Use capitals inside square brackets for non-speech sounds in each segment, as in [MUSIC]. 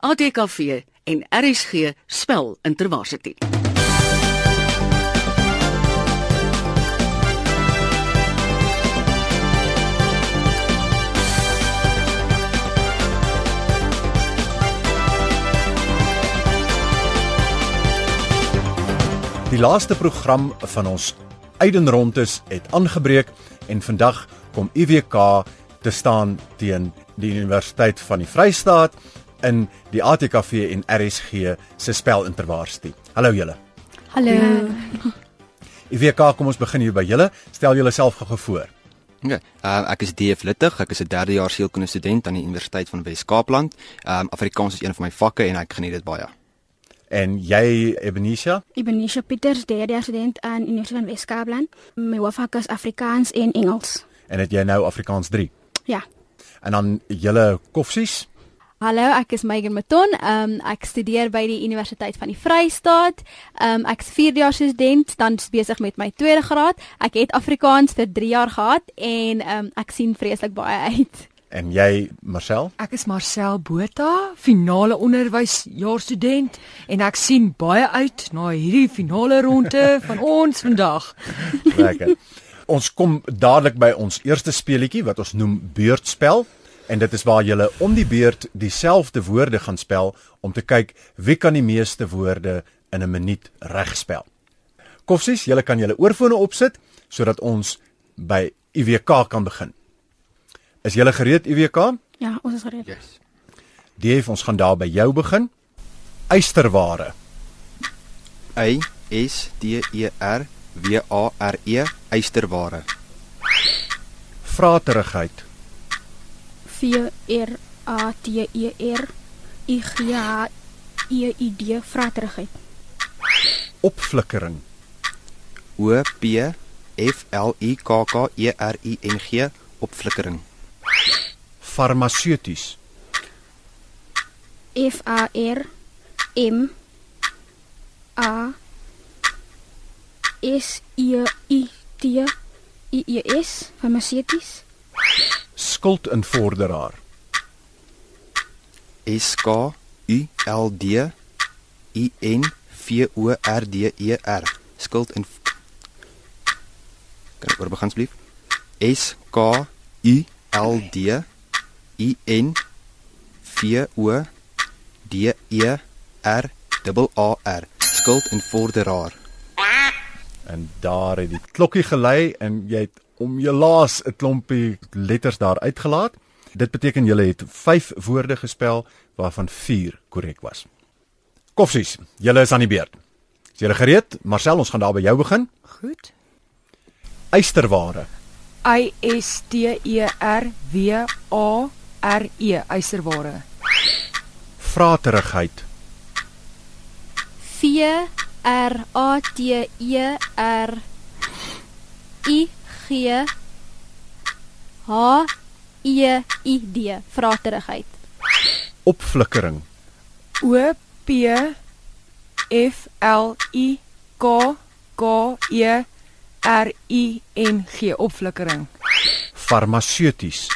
ATKV en RSG spel Intervarsity. Die laaste program van ons Eidenrondes het aangebreek en vandag kom UWK te staan teen die Universiteit van die Vrystaat in die ATKV en RSG se spelintervarsity. Hallo julle. Hallo. UWK, kom ons begin hier by julle. Stel julleself gou voor. Ja, uh, ek is DF Littig. Ek is 'n derdejaars sielkundige student aan die Universiteit van Wes-Kaapland. Um Afrikaans is een van my vakke en ek geniet dit baie. En jy Ebenesia? Ek ben Nisha Pieters, derde jaar student aan Universiteit van Wes-Kaapland. My hoofvak is Afrikaans en Engels. En het jy nou Afrikaans 3? Ja. En dan julle koffsies? Hallo, ek is Megan Maton. Um ek studeer by die Universiteit van die Vrystaat. Um ek's 4 jaar student, dan besig met my tweede graad. Ek het Afrikaans vir 3 jaar gehad en um ek sien vreeslik baie uit. En jy Marcel? Ek is Marcel Botha, finale onderwysjaar student en ek sien baie uit na hierdie finale ronde [LAUGHS] van ons vandag. Lekker. ons kom dadelik by ons eerste speletjie wat ons noem beurtspel en dit is waar jy om die beurt dieselfde woorde gaan spel om te kyk wie kan die meeste woorde in 'n minuut reg spel. Koffsies, julle kan julle oorfone opsit sodat ons by IWK kan begin. Is julle gereed IWK? Ja, ons is gereed. Yes. DF, ons gaan daar by jou begin. Eysterware. Y S T E R W A R E eysterware. Vraterigheid. V R A T E R I G H E I D vraterigheid. Opflikkering. O P F L I K K E R I N G opflikkering. Farmaseuties. F A R M A S E I T I E S farmaseuties. Skuldinvorderaar. S K U L D I N V O R D E R. Skuld en Kan ek oor begin asseblief? S K U L D I N V O D E R dubbel A R. Skuld en vorderaar. En daar het die klokkie gelei en jy het om jou laas 'n klompie letters daar uitgelaat. Dit beteken jy het 5 woorde gespel waarvan 4 korrek was. Koffsies, julle is aan die beurt. Is julle gereed? Marcel, ons gaan daar by jou begin. Goed. Eysterware. I S T E R W A R E eiserware. Vraterigheid. V R A T E R I G H E I D vraterigheid. Opflikkering. O P F L I K K E R I N G opflikkering. Farmaseuties.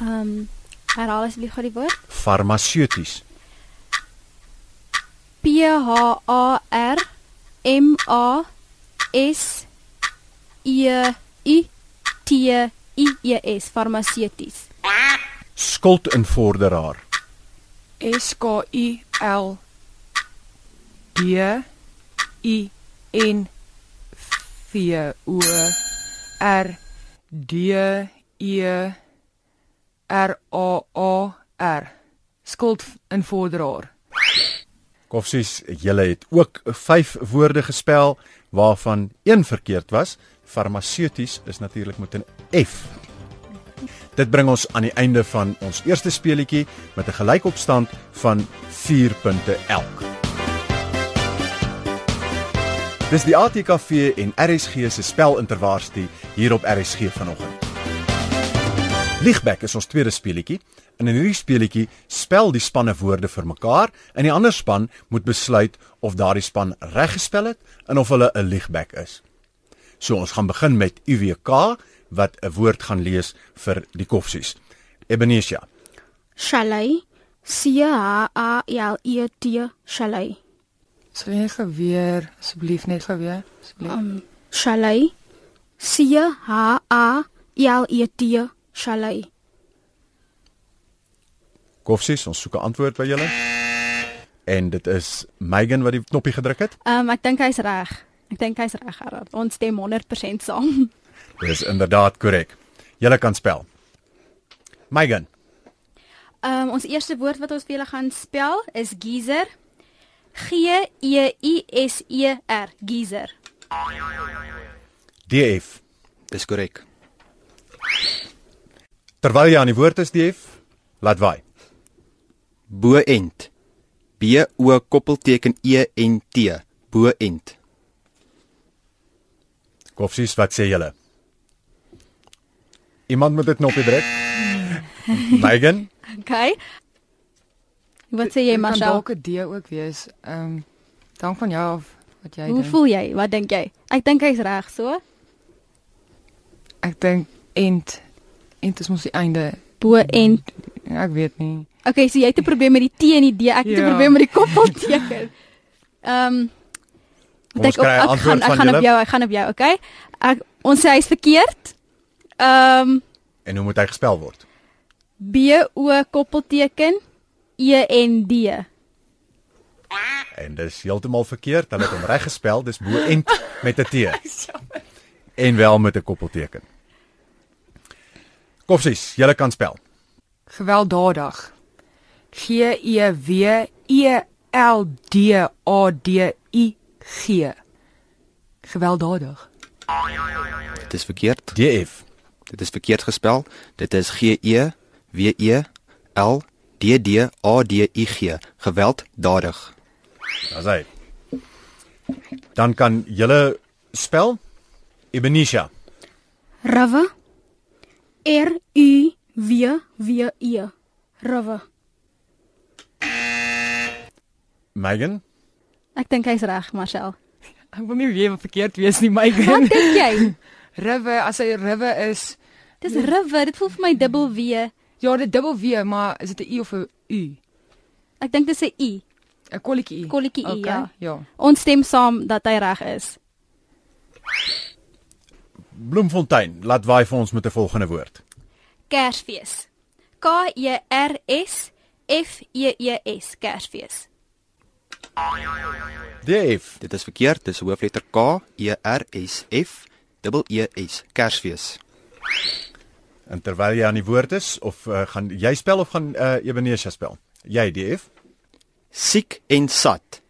Um herhaal asseblief gou die woord. Farmaseuties. P H A R M A S E I T I E S farmaseuties. Skuldinvorderaar. S K U L D I N V O R D E R A A R skuldinvorderaar. Koffsies, julle het ook 5 woorde gespel waarvan een verkeerd was. Farmaseuties is natuurlik met 'n F. Dit bring ons aan die einde van ons eerste speletjie met 'n gelykopstand van 4 punte elk. Dis die ATKV en RSG se spelintervarsity hier op RSG vanoggend. Liegback is ons tweede speletjie. En in hierdie speletjie spel die spanne woorde vir mekaar en die ander span moet besluit of daardie span reg gespel het en of hulle 'n liegback is. So ons gaan begin met UWK wat 'n woord gaan lees vir die koffsies. Ebenesia. Chalet. C H A L E T chalet. Sal jy gou weer asseblief net gou weer asseblief. Um chalet. C H A L E T chalet. Koffsies, ons soek 'n antwoord by julle. En dit is Megan wat die knoppie gedruk het. Ehm um, ek dink hy's reg. Ek dink hy's reg, Gerard. Ons stem 100% saam. [LAUGHS] Dis inderdaad korrek. Julle kan spel. Megan, Ehm um, ons eerste woord wat ons vir julle gaan spel is geyser. G E I S E R, geyser. DF. Dis korrek. Terwyl jy aan die woord is, DF, laat waai. Boend. B O koppelteken E N T. Boend. Koffsies, wat sê julle? Iemand moet dit knoppie druk. [LAUGHS] Megan, Okay. Wat sê jy, Dit kan dalk 'n D ook wees. Ehm um, dank van jou af wat jy Hoe dink. voel jy? Wat dink jy? Ek dink hy's reg, so. Ek dink end end is mos die einde. Bo en Ek weet nie. Okay, so jy het 'n probleem met die T en die D. Ek het 'n Ja. probleem met die koppelteken. Ehm um, ons kry 'n ek antwoord gaan ek van gaan op julle. jou, ek gaan op jou, okay? Ek ons sê hy's verkeerd. Ehm um, en hoe moet hy gespel word? B O koppelteken E N D. En dis heeltemal verkeerd. Hulle het hom reg gespel. Dis boend met 'n T. [LAUGHS] En wel met 'n koppelteken. Koffsies, julle kan spel. Gewelddadig. G E W E L D A D I G. Gewelddadig. Dit is verkeerd. DF. Dit is verkeerd gespel. Dit is G E W E L D D A D I G. Gewelddadig. Daar's hy. Dan kan julle spel Ebenisha. Rave. R U W W E. Rave. Megan. Ek dink hy's reg, Marcel. Ek wil nie weer verkeerd wees nie, my Wat dink jy? [LAUGHS] Rive, as hy rive is, Dis river. Dit voel vir my dubbel W. ja, dit dubbel W, maar is dit 'n U of 'n U? Ek dink dis 'n I. 'n Kolletjie U. Kolletjie U, ja. Ja. Ons stem saam dat hy reg is. Bloemfontein, laat waai vir ons met 'n volgende woord. Kersfees. K E R S F E E S, Kersfees. DF. Dit is verkeerd. Dis hoofletter K E R S F dubbel E S. Kersfees. En terwyl jy aan die woord is of uh, gaan jy spel of gaan uh, Ebenesia spel? Jy DF. Siek en sat.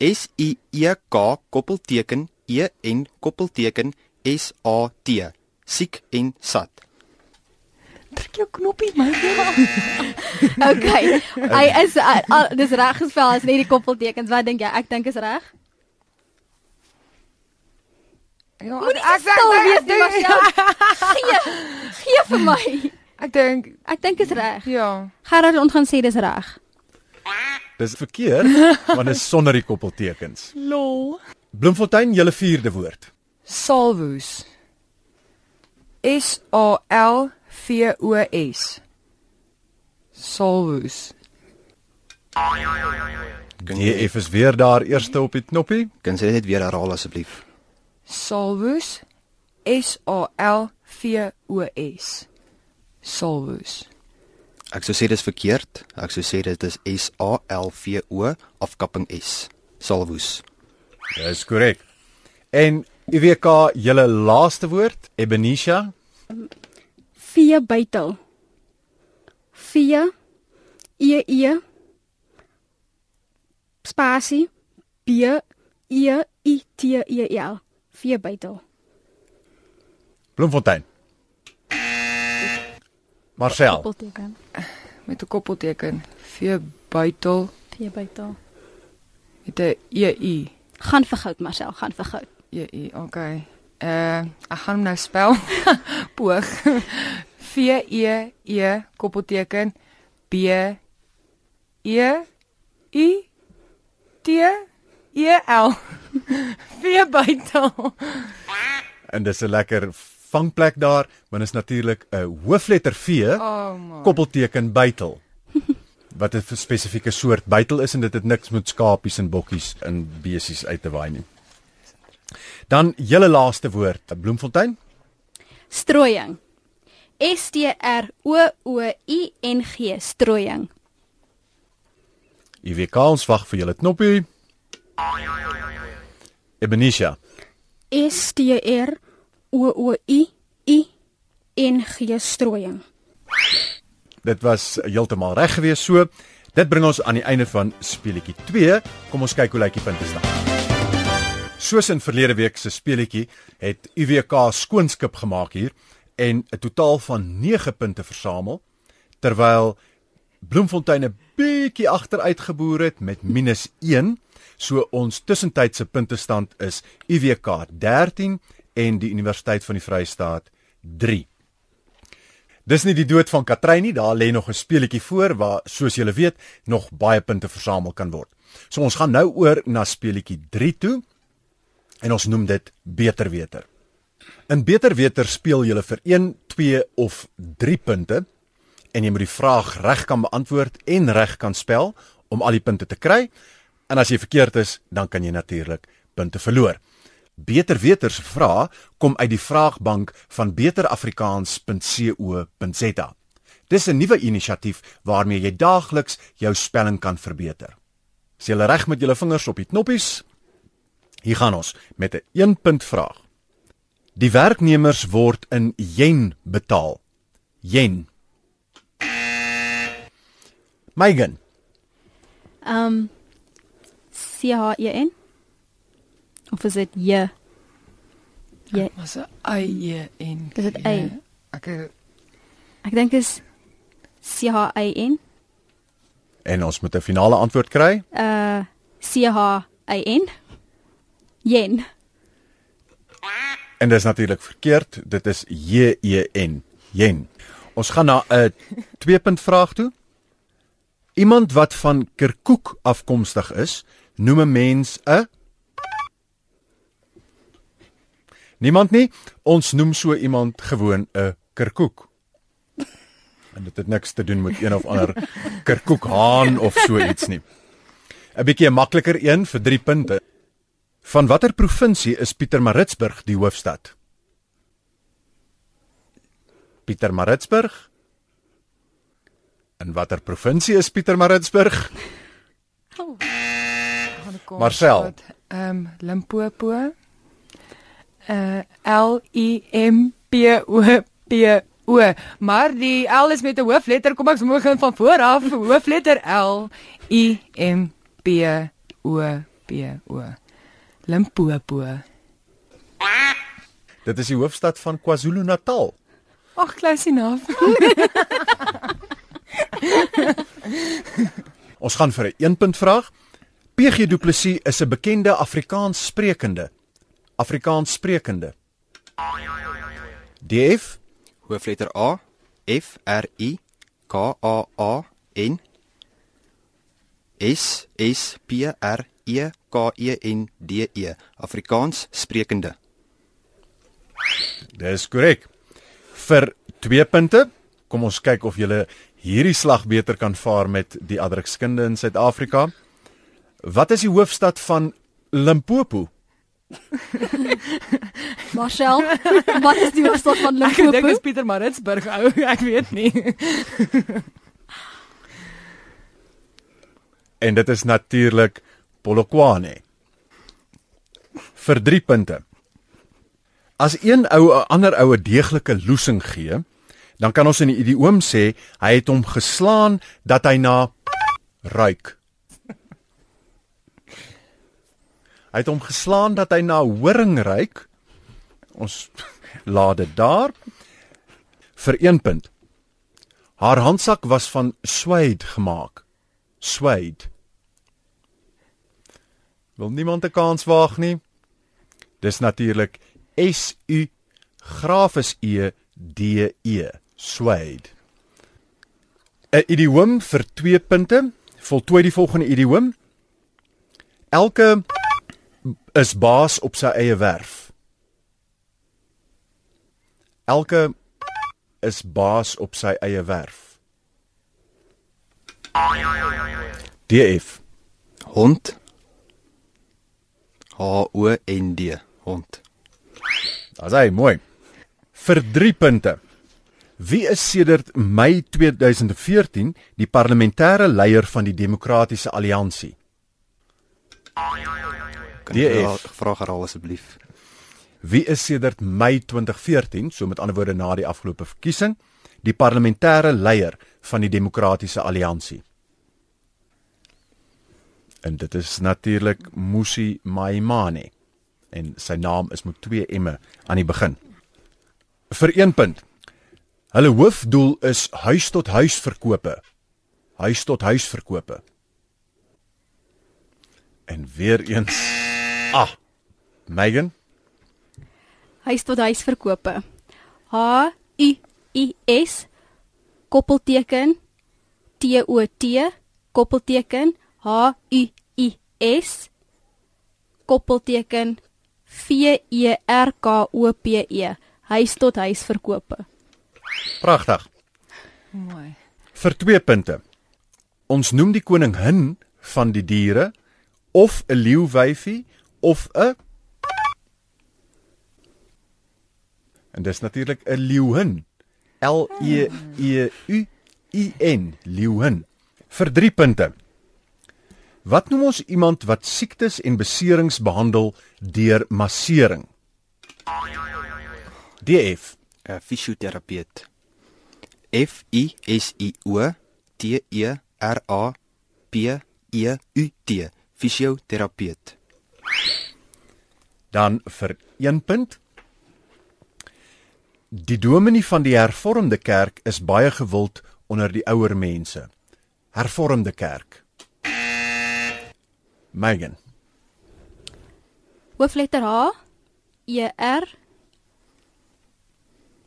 S I E K koppelteken E N koppelteken S A T. Siek en sat. Druk jou knoppie, my kind. [LAUGHS] Okay. hy is uh, uh, dis reg gespel as net die koppeltekens. Wat dink jy? Ek dink is reg. Ja, Moenie ek stil wees nie, [LAUGHS] Marcel. Gee, gee vir my. Ek dink Ek dink is reg. ja. Gerard ons gaan sê dis reg. Dis verkeerd want dit is sonder die koppeltekens. Lol. Bloemfontein, julle vierde woord. Salwoes. S A L V O S. Salwoes. DF is weer daar eerste op die knoppie. Kan jy dit weer herhaal asseblief? Salwoes. S A L V O S. Salwoes. Ek sou sê dis verkeerd. Ek sou sê dit is S A L V O afkapping S. Salwoes. Dis korrek. En UWK, julle laaste woord, Ebenisha. V buitel. V E E spasie B E I T E L. V buitel. Bloemfontein. Marcel. Koppelteken. Met 'n koppelteken. V buitel Gee buite. met 'n E U. Gaan vir goud, Marcel, gaan vir goud. E U. Okay. Uh ek gaan hom nou spel. [LAUGHS] Poog. V E E koppelteken B E U T E L. [LAUGHS] V buitel. En dis 'n lekker vangplek daar, maar is natuurlik 'n hoofletter V Oh koppelteken buitel. wat 'n spesifieke soort bytel is en dit het niks met skapies en bokkies en besies uit te waai nie. Dan julle laaste woord, Bloemfontein. Strooiing. S T R O O I N G strooiing. IWK ons wag vir julle knoppie. Ebenisha. S T R O O I I N G strooiing. Dit was heeltemal reg geweest so. Dit bring ons aan die einde van speletjie 2. Kom ons kyk hoe lyk die punte staan. Soos in verlede week se speletjie het UWK skoonskip gemaak hier en 'n totaal van 9 punte versamel terwyl Bloemfontein 'n bietjie agteruit geboer het met minus 1. So ons tussentydse puntestand is UWK 13 en die Universiteit van die Vrystaat 3. Dis nie die dood van Katrein nie, daar lê nog 'n speletjie voor waar soos julle weet nog baie punte versamel kan word. So ons gaan nou oor na speletjie 3 toe en ons noem dit beter weter. In beter weter speel jy vir 1, 2 of 3 punte en jy moet die vraag reg kan beantwoord en reg kan spel om al die punte te kry. En as jy verkeerd is, dan kan jy natuurlik punte verloor. Beter weter se vrae kom uit die vraagbank van beterafrikaans.co.za. Dis 'n nuwe inisiatief waarmee jy daagliks jou spelling kan verbeter. As jy reg met julle vingers op die knoppies, hier gaan ons met 'n 1 punt vraag. Die werknemers word in yen betaal. Yen. Megan, Um C H E N of is dit J? J. Was 'n eie en Is dit ei? Ek eh, Ek dink is C H I N. en ons moet 'n finale antwoord kry. Uh C H I N. Yen. En dis natuurlik verkeerd. Dit is J E N. Yen. Ons gaan na 'n [LAUGHS] 2 punt vraag toe. Iemand wat van Kirkuk afkomstig is, noem 'n mens 'n Niemand nie. Ons noem so iemand gewoon 'n Kirkuk. En dit het niks te doen met een of ander [LAUGHS] Kirkuk haan of so iets nie. 'n Bietjie 'n makliker een vir 3 punte. Van watter provinsie is Pietermaritzburg die hoofstad? Pietermaritzburg. In watter provinsie is Pietermaritzburg? Marcel. Ehm um, Limpopo. Uh L I M P O P O. Maar die L is met 'n hoofletter. Kom ek begin van voor af. Hoofletter L I M P O P O. Limpopo. Dit is die hoofstad van KwaZulu-Natal. Ag, kluisie naaf. [LAUGHS] Ons gaan vir 'n 1 punt vraag. PG Du Plessis is 'n bekende Afrikaans sprekende. Afrikaans sprekende. DF Hoofletter A F R I K A A N S S P R E K E N D E Afrikaans sprekende. Dis korrek. Vir 2 punte, kom ons kyk of jy hierdie slag beter kan vaar met die adrukskunde in Suid-Afrika. Wat is die hoofstad van Limpopo? [LAUGHS] Marcel, wat is die hoofstad van Ek dink Limpopo? is Pieter Maritzburg ou. [LAUGHS] Ek weet nie. En dit is natuurlik Polokwane. Vir 3 punte. As een ou 'n ander ou 'n deeglike loosing gee, dan kan ons in die idioom sê hy het hom geslaan dat hy na ruik. Hy het hom geslaan dat hy na horing ruik. Ons [LAUGHS] laat dit daar vir 1 punt. Haar handsak was van suede gemaak. Suede. Wil niemand 'n kans waag nie? Dis natuurlik S U grafis E D E suede. 'n Idioom vir 2 punte. Voltooi die volgende idioom. Elke is baas op sy eie werf. Elke is baas op sy eie werf. DF. Hond. H O N D. Hond. Dis hy mooi. Vir 3 punte. Wie is sedert Mei 2014 die parlementêre leier van die Demokratiese Alliansie? Kan DF. vraag herhaal asseblief? Wie is sedert Mei 2014, so met ander woorde na die afgelope verkiesing, die parlementêre leier van die Demokratiese Alliansie? En dit is natuurlik Musi Maimane en sy naam is met twee emme aan die begin. Vir 1 punt. Hulle hoofdoel is huis tot huis verkope. Huis tot huis verkope. En weer eens. Ah. Megan Huis tot huis verkope. H U I S koppelteken T O T koppelteken H U I S koppelteken V E R K O P E huis tot huis verkope. Pragtig. Mooi. Vir 2 punte. Ons noem die koningin van die diere of 'n leeuwyfie of 'n En dis natuurlik 'n leeuhin. L E E U I N, leeuhin. Vir 3 punte. Wat noem ons iemand wat siektes en beserings behandel deur massering? DF 'n Fisioterapeut. F I S I O T E R A P E U T. Fisioterapeut. Dan vir 1 punt. Die dominee van die Hervormde Kerk is baie gewild onder die ouer mense. Hervormde Kerk. Megan. Hoofletter H E R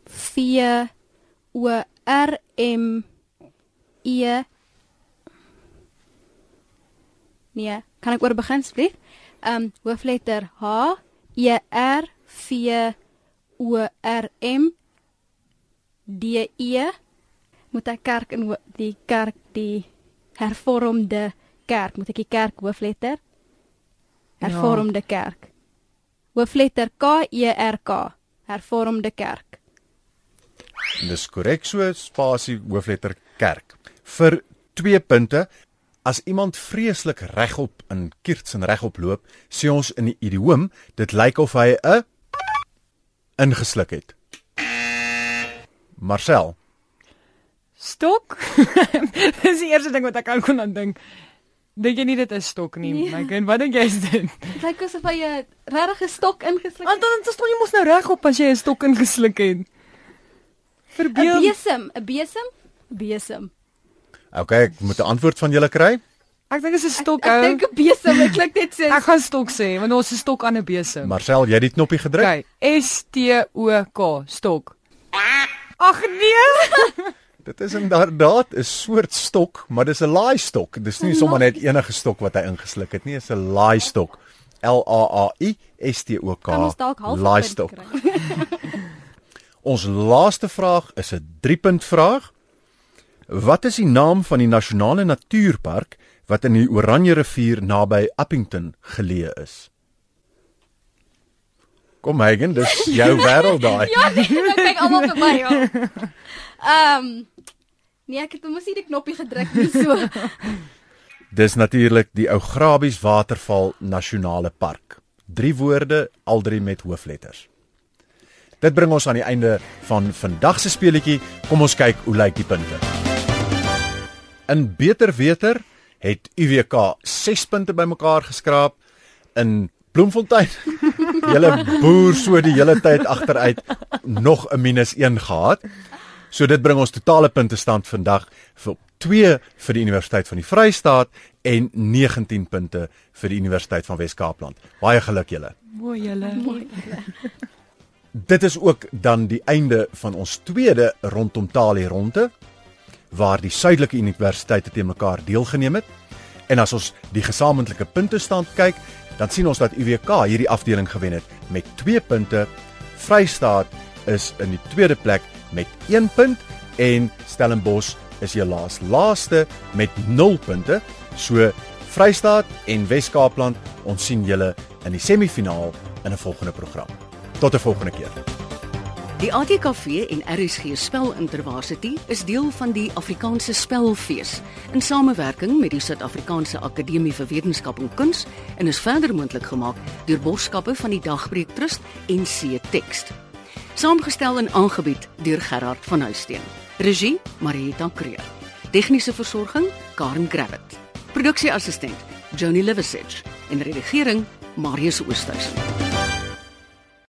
V O R M E Nee, kan ek oor begin asseblief? Ehm um, hoofletter H E R V O R M D E moet ek kerk in die kerk die hervormde kerk moet ek die kerk hoofletter hervormde ja. kerk hoofletter K E R K hervormde kerk En dis korrek so spasie hoofletter kerk. Vir 2 punte. As iemand vreeslik regop in kiers en regop loop, sê ons in die idioom, dit lyk of hy 'n ingesluk het. Marcel, Stok. [LAUGHS] Dis die eerste ding wat ek aan kon aan dink. Dink jy nie dit is stok nie, Nee. my kind? Wat dink jy is dit? [LAUGHS] dit lyk asof hy 'n regte stok ingesluk Want dan staan jy mos nou regop as jy 'n stok ingesluk het. 'n Verbeel. besem 'n besem 'n besem okay, ek moet 'n antwoord van julle kry. Ek dink dit is 'n stok ek ou. dink 'n besem dit klink net so [LAUGHS] Ek gaan stok sê, want ons is stok aan 'n besem. Marcel, jy het die knoppie gedruk. Okay, S T O K, stok. Ag nee. [LAUGHS] Dit is inderdaad 'n soort stok, maar dis 'n laai stok. Dis nie sommer net enige stok wat hy ingesluk het nie, dis 'n laai stok. L A A I S T O K. ons Laai stok. [LAUGHS] Ons laaste vraag is 'n 3-punt vraag. Wat is die naam van die nasionale natuurpark wat in die Oranje rivier naby Appington geleë is? Kom Megan, dis jou [LAUGHS] wêreld daai. ja nee nou kyk almal vir my [LAUGHS] ehm nee ek het mos nie die knoppie gedruk nie so [LAUGHS] Dis natuurlik die Ou Grabies Waterval Nasionale Park. Drie woorde, al drie met hoofletters. Dit bring ons aan die einde van vandag se speletjie. Kom ons kyk hoe lyk die punte. In beter weter het UWK 6 punte bymekaar geskraap in Bloemfontein. [LAUGHS] Julle boer so die hele tyd agteruit nog 'n minus 1 gehad. So dit bring ons totale puntestand vandag vir 2 vir die Universiteit van die Vrystaat en 19 punte vir die Universiteit van Wes-Kaapland. Baie geluk julle. Mooi julle. Dit is ook dan die einde van ons tweede rondom Talie ronde waar die suidelike universiteite te mekaar deelgeneem het. En as ons die gesamentlike puntestand kyk, dan sien ons dat UWK hierdie afdeling gewen het met 2 punte. Vrystaat is in die tweede plek met 1 punt en Stellenbosch is helaas laaste met 0 punte. So Vrystaat en Wes-Kaapland, ons sien julle in die semifinaal in 'n volgende program. Tot 'n volgende keer. Die ATKV en RSG Spelintervarsity is deel van die Afrikaanse Spelfees in samewerking met die Suid-Afrikaanse Akademie vir Wetenskap en Kuns en is verder moontlik gemaak deur borgskappe van die Dagbreek Trust en C Tekst. Saamgestel en aangebied deur Gerard van Huisteen. Regie Marieta Kreer. Tegniese versorging Karen Gravett. Produksieassistent Joni Liversidge en redigering Marius Oosthuizen.